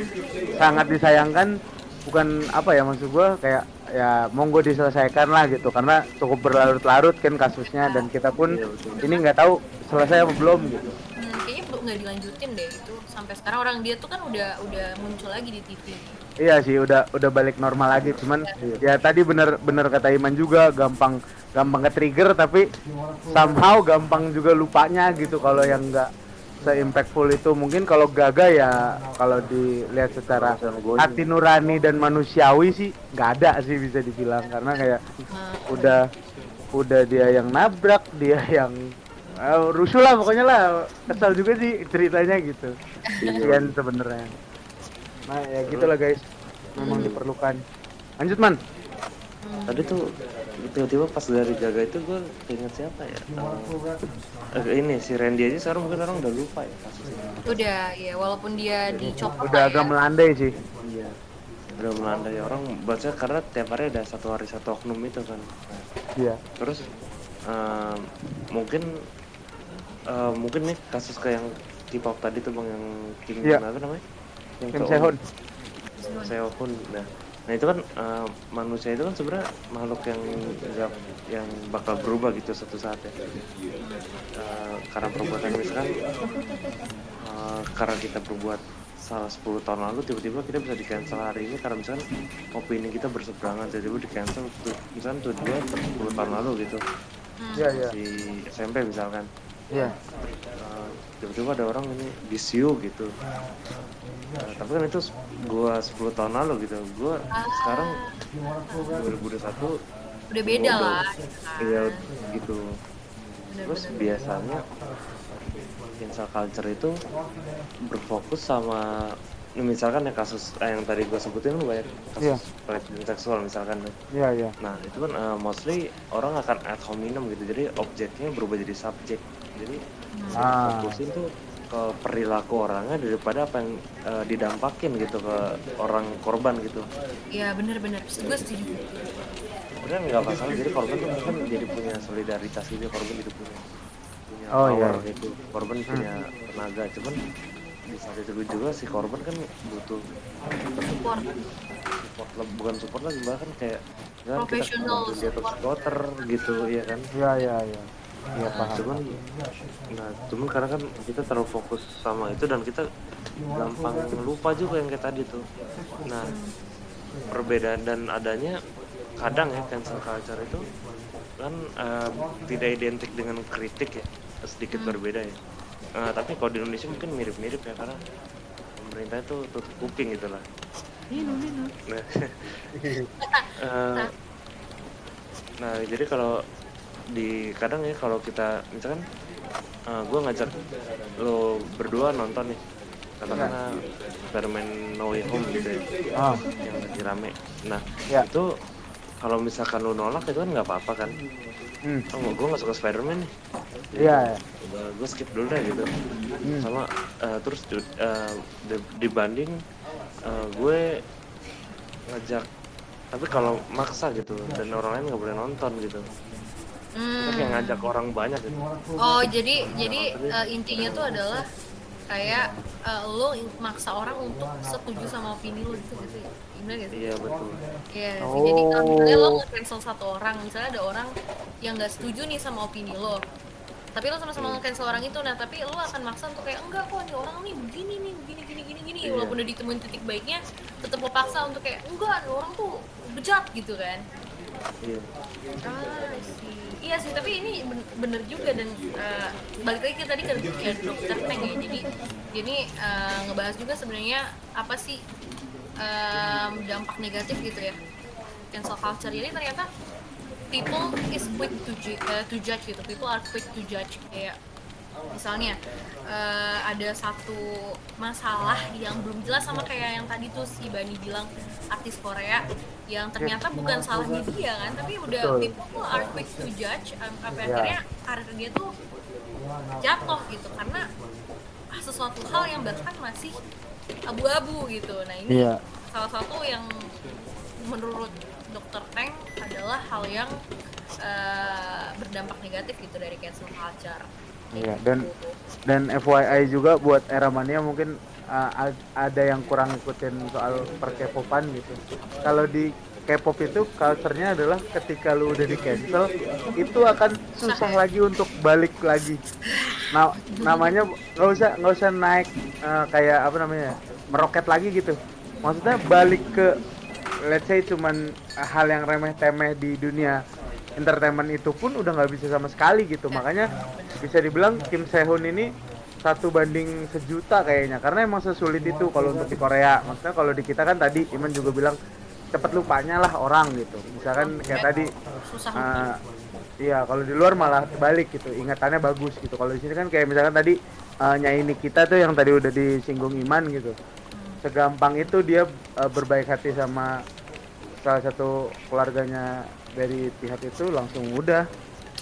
sangat disayangkan bukan apa ya maksud gua kayak ya monggo diselesaikan lah gitu. Karena cukup berlarut-larut kan kasusnya dan kita pun Iya, ini nggak tahu selesai apa belum gitu nggak dilanjutin deh itu sampai sekarang orang dia tuh kan udah udah muncul lagi di TV Iya sih udah udah balik normal lagi cuman ya tadi bener bener kata Iman juga gampang gampang ke trigger tapi somehow gampang juga lupanya gitu kalau yang enggak se-impactful itu. Mungkin kalau Gaga ya kalau dilihat secara hati nurani dan manusiawi sih nggak ada sih bisa dibilang. Karena kayak Nah, udah udah dia yang nabrak dia yang eh, rusuh lah pokoknya lah. Kesal juga sih ceritanya gitu. Kasihan sebenarnya. Nah ya gitulah guys. Memang diperlukan. Lanjut man. Tadi tuh tiba-tiba pas dari Gaga itu gue inget siapa ya? Eh, ini si Randy aja sekarang mungkin orang udah lupa ya kasusnya. udah ya walaupun dia dicopot udah lah agak ya. melandai sih. Iya. Udah melandai. Orang baca karena tiap hari ada satu hari satu oknum itu kan. Iya. Terus em, mungkin eh, mungkin nih kasus kayak yang K-pop tadi tuh bang yang King Iya. apa namanya? Yang Kim Sehun Sehun. Nah, nah itu kan eh, manusia itu kan sebenarnya makhluk yang yang bakal berubah gitu suatu saat ya. Eh, karena perbuatan misalkan eh, karena kita berbuat salah 10 tahun lalu tiba-tiba kita bisa di cancel hari ini karena misalkan opini kita berseberangan tiba-tiba di cancel tuh misalkan tuh dua 10 tahun lalu gitu iya iya di SMP misalkan iya Eh, tiba-tiba ada orang ini disiu gitu Nah, tapi kan itu gua 10 tahun lalu gitu gua sekarang 2021 udah beda Udah. lah iya gitu terus Bener-bener. biasanya cancel culture itu berfokus sama misalkan ya kasus eh, yang tadi gua sebutin kan banyak Iya. kasus pelecehan seksual misalkan iya iya Nah itu kan eh, mostly orang akan ad hominem gitu, jadi objeknya berubah jadi subjek. Jadi Ah. fokusin tuh ke perilaku orangnya daripada apa yang eh, didampakin gitu ke orang korban gitu. iya bener-bener gue setuju. Sebenarnya nggak masalah, jadi korban tuh mungkin jadi punya solidaritas gitu, korban jadi punya punya Oh, power iya. gitu, korban punya tenaga, cuman di saat itu juga si korban kan butuh support. Support bukan support lagi bahkan kayak kan kita supporter gitu ya kan? Iya iya iya iya Nah, paham. Cuman nah cuman karena kan kita terlalu fokus sama itu dan kita gampang lupa juga yang kayak tadi tuh. Nah perbedaan dan adanya kadang ya cancel culture itu kan eh, tidak identik dengan kritik ya sedikit berbeda ya. Eh, tapi kalau di Indonesia mungkin mirip-mirip ya karena pemerintah itu tutup kuping gitu lah. Nah, eh, nah jadi kalau di kadang ya kalau kita misalkan eh, gue ngajak lo berdua nonton nih katakanlah Spider-Man No Way Home gitu ya Ah, yang lagi rame. Nah Ya. itu kalau misalkan lo nolak itu kan nggak apa-apa kan? hmm, Oh gue nggak suka Spider-Man nih. iya, ya. gue skip dulu deh gitu Hmm. sama eh, terus di- dibanding eh, gue ngajak tapi kalau maksa gitu dan orang lain nggak boleh nonton gitu kita kayak Hmm. ngajak orang banyak gitu Oh jadi jadi eh, intinya tuh adalah kayak eh, lo maksa orang untuk setuju sama opini lo gitu gitu ya gimana gitu iya betul Iya, sih. jadi kalau misalnya lo Oh. nge-cancel satu orang, misalnya ada orang yang nggak setuju nih sama opini lo, tapi lo sama-sama nge-cancel orang itu, nah tapi lo akan maksa untuk kayak enggak kok nih orang nih begini nih, begini gini gini gini, Iya. walaupun udah ditemuin titik baiknya, tetap lo paksa untuk kayak enggak, nih orang tuh bejat gitu kan. iya Ah, I see. Iya sih, tapi ini ben- bener juga dan eh, balik lagi tadi ke, ke dokter Teng ya. Jadi ini eh, ngebahas juga sebenarnya apa sih em, dampak negatif gitu ya cancel culture ini ternyata people is quick to, ju- eh, to judge gitu. People are quick to judge kayak misalnya eh, ada satu masalah yang belum jelas sama kayak yang tadi tuh si Bani bilang artis Korea yang ternyata bukan salahnya dia kan tapi udah Betul. people are quick to judge am- sampai Ya. akhirnya karir dia tuh jatuh gitu karena sesuatu hal yang bahkan masih abu-abu gitu nah ini Iya. salah satu yang menurut dokter Teng adalah hal yang eh, berdampak negatif gitu dari cancel culture Iya, dan dan FYI juga buat era mania mungkin uh, ad- ada yang kurang ikutin soal perkepopan gitu. Kalau di K-pop itu culture-nya adalah ketika lu udah di cancel itu akan susah lagi untuk balik lagi. Nah, namanya nggak usah nggak usah naik uh, kayak apa namanya meroket lagi gitu. Maksudnya balik ke let's say cuman hal yang remeh temeh di dunia entertainment itu pun udah nggak bisa sama sekali gitu. Makanya bisa dibilang Kim Sehun ini satu banding sejuta kayaknya. Karena emang sesulit itu kalau untuk di Korea. Maksudnya kalau di kita kan tadi Iman juga bilang cepet lupanya lah orang gitu. Misalkan kayak tadi uh, iya kalau di luar malah balik gitu. Ingatannya bagus gitu. Kalau di sini kan kayak misalkan tadi uh, nyanyi kita tuh yang tadi udah disinggung Iman gitu. Segampang itu dia uh, berbaik hati sama salah satu keluarganya dari pihak itu langsung udah.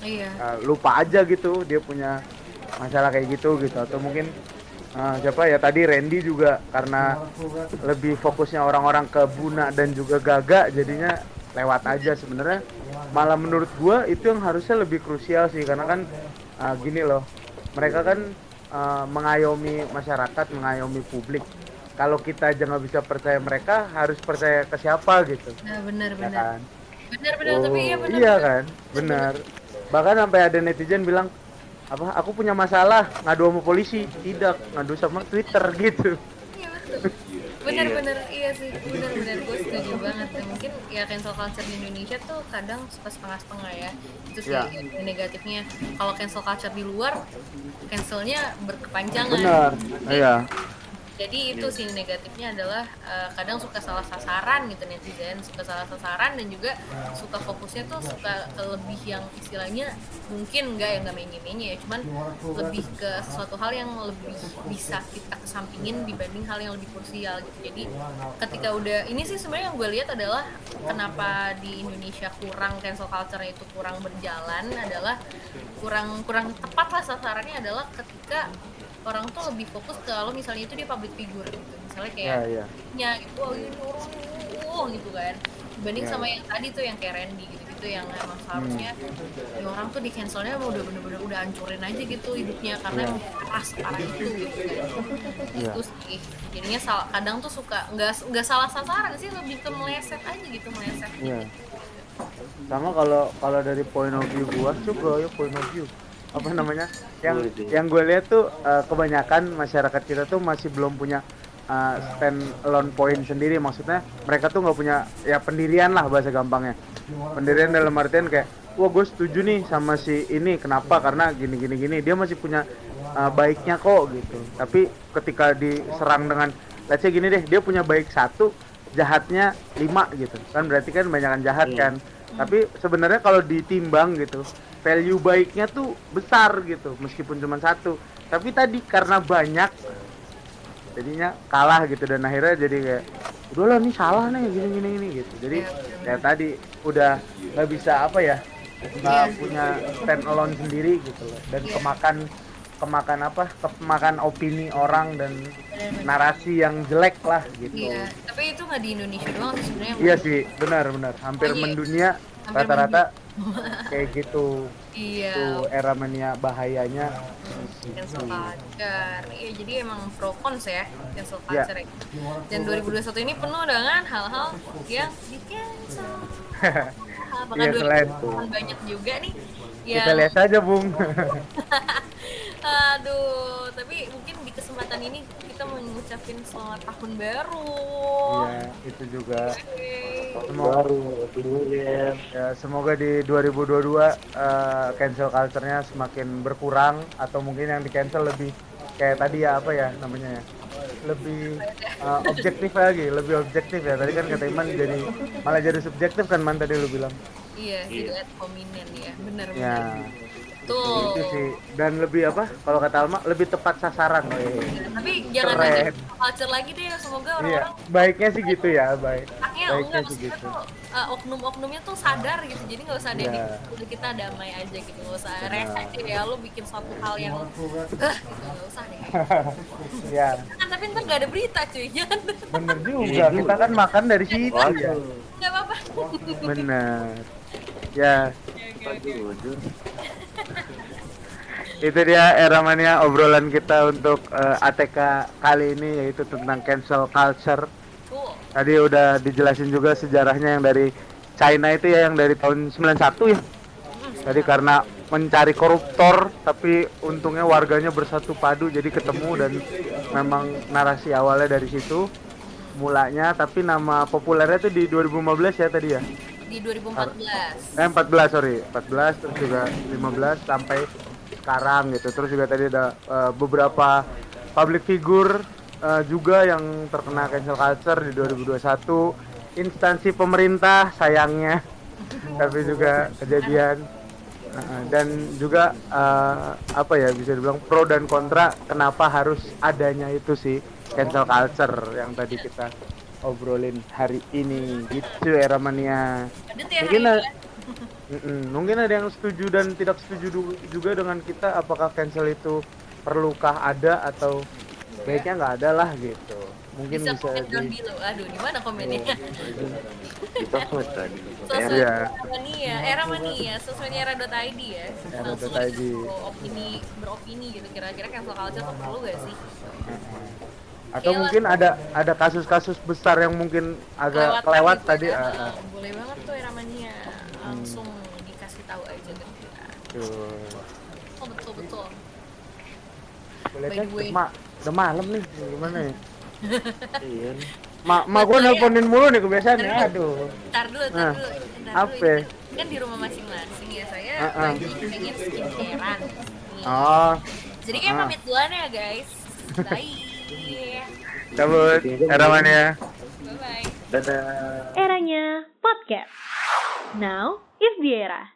Iya. Uh, lupa aja gitu dia punya masalah kayak gitu gitu. Atau mungkin uh, siapa ya tadi Randy juga karena lebih fokusnya orang-orang ke Buna dan juga Gaga jadinya lewat aja sebenarnya. Malah menurut gua itu yang harusnya lebih krusial sih karena kan uh, gini loh. Mereka kan uh, mengayomi masyarakat mengayomi publik kalau kita aja nggak bisa percaya mereka harus percaya ke siapa gitu nah benar ya benar kan benar benar tapi iya benar iya kan benar bahkan sampai ada netizen bilang apa aku punya masalah ngadu sama polisi tidak ngadu sama Twitter gitu Iya betul. Bener-bener iya sih, bener-bener gue setuju banget. Mungkin ya cancel culture di Indonesia tuh kadang suka setengah-setengah ya. Itu sih Ya. yang negatifnya. Kalau cancel culture di luar, cancelnya berkepanjangan. benar iya Jadi itu sih negatifnya adalah eh, kadang suka salah sasaran gitu netizen, suka salah sasaran dan juga suka fokusnya tuh suka ke lebih yang istilahnya mungkin enggak yang nggak menye-menye ya, cuman lebih ke sesuatu hal yang lebih bisa kita kesampingin dibanding hal yang lebih krusial gitu. Jadi ketika udah ini sih sebenarnya yang gue lihat adalah kenapa di Indonesia kurang cancel culture itu kurang berjalan adalah kurang kurang tepat lah sasarannya adalah ketika orang tuh lebih fokus ke kalau misalnya itu dia public figure gitu. Misalnya kayak iya iya nya gitu wah ini orang oh gitu kan. Dibanding Ya. sama yang tadi tuh yang kayak Randy gitu gitu yang emang seharusnya ya orang tuh di cancelnya udah bener-bener udah hancurin aja gitu hidupnya karena Ya. emang keras parah itu gitu kan. Iya. itu sih. Jadinya sal- kadang tuh suka nggak nggak salah sasaran sih lebih ke meleset aja gitu meleset. Iya sama kalau kalau dari point of view gua coba ya point of view apa namanya yang deh. yang gue lihat tuh uh, kebanyakan masyarakat kita tuh masih belum punya uh, stand alone point sendiri. Maksudnya mereka tuh nggak punya ya pendirian lah bahasa gampangnya. Pendirian dalam artian kayak wah gue setuju nih sama si ini kenapa? Karena gini gini gini. Dia masih punya uh, baiknya kok gitu. Tapi ketika diserang dengan let's say gini deh dia punya baik satu jahatnya lima gitu. Kan berarti kan banyakan jahat Iya. kan. Tapi sebenarnya kalau ditimbang gitu value baiknya tuh besar gitu meskipun cuma satu. Tapi tadi karena banyak jadinya kalah gitu dan akhirnya jadi kayak udahlah nih salah nih gini gini gini gitu. Jadi ya tadi udah nggak bisa apa ya nggak punya stand alone sendiri gitu loh. Dan kemakan kemakan apa kemakan opini orang dan narasi yang jelek lah gitu. Iya, tapi itu nggak di Indonesia doang sebenarnya. iya sih benar benar. Hampir Oh, iya. mendunia rata-rata kayak gitu. Iya. tuh era mania bahayanya. Cancel culture iya jadi emang pro cons ya cancel culture ya. dan 2021 ini penuh dengan hal-hal yang di cancel bahkan Iya, selain 2020 banyak juga nih. Kita yang lihat saja bung. Aduh tapi mungkin di kesempatan ini kita mau ngucapin selamat tahun baru. Iya itu juga. Semoga baru ya semoga di 2022 eh, cancel culture-nya semakin berkurang atau mungkin yang di cancel lebih kayak tadi ya apa ya namanya ya? Lebih eh, objektif lagi lebih objektif ya. Tadi kan kata Iman jadi malah jadi subjektif kan man tadi lu bilang. Iya tidak hominen ya. Benar ya benar tuh itu sih. Dan lebih apa? Kalau kata Alma lebih tepat sasaran. Weh. tapi jangan Keren. ada culture lagi deh semoga iya orang-orang baiknya sih gitu ya baik. Aknya baiknya enggak sih maksudnya gitu. tuh uh, oknum-oknumnya tuh sadar gitu jadi nggak usah ada yang Iya. udah kita damai aja gitu nggak usah Benar. rese deh ya lu bikin suatu hal yang ah gitu nggak usah deh. Ya kan tapi ntar nggak ada berita cuy jangan bener juga kita kan makan dari situ ya nggak apa-apa. Bener. Ya. Aduh jujur itu dia era mania obrolan kita untuk eh, ATK kali ini yaitu tentang cancel culture. Tadi udah dijelasin juga sejarahnya yang dari China itu ya yang dari tahun 91 ya. Tadi karena mencari koruptor tapi untungnya warganya bersatu padu jadi ketemu dan memang narasi awalnya dari situ mulanya. Tapi nama populernya itu di 2015 ya tadi ya di 2014 eh 14 sorry. 14 terus juga 15 sampai sekarang gitu. Terus juga tadi ada eh, beberapa public figure eh, juga yang terkena cancel culture di 2021 instansi pemerintah sayangnya. Tapi juga kejadian. Nah, dan juga eh, apa ya bisa dibilang pro dan kontra kenapa harus adanya itu sih cancel culture yang tadi kita obrolin hari ini. Gitu era mania. Ya mungkin ada, Mm-mm, mungkin ada yang setuju dan tidak setuju juga dengan kita apakah cancel itu perlukah ada atau baiknya nggak ada lah gitu. Mungkin bisa bisa, komen di below aduh di mana komennya? Di sosmed tadi. Sosmed Iya. era mania era mania sosmedera.id ya. Langsung aja Era.id. tuh opini beropini gitu kira-kira cancel culture tuh perlu gak sih atau Kelewat. mungkin ada ada kasus-kasus besar yang mungkin agak kelewat gitu tadi ya. ah, ah. boleh banget tuh era mania langsung dikasih tahu aja kita Tuh. oh betul betul boleh kan udah malam nih gimana ya iya nih. Ma, ma gue Betul ya. nelponin mulu nih kebiasaannya aduh Ntar dulu, ntar Nah, dulu, apa? kan di rumah masing-masing ya saya Ah, ah. lagi pengen skincarean. Nih. oh Jadi kayak ah. pamit duluan ya guys. Bye. Cabut era mania Bye bye. dadah Eranya podcast. Now is the era.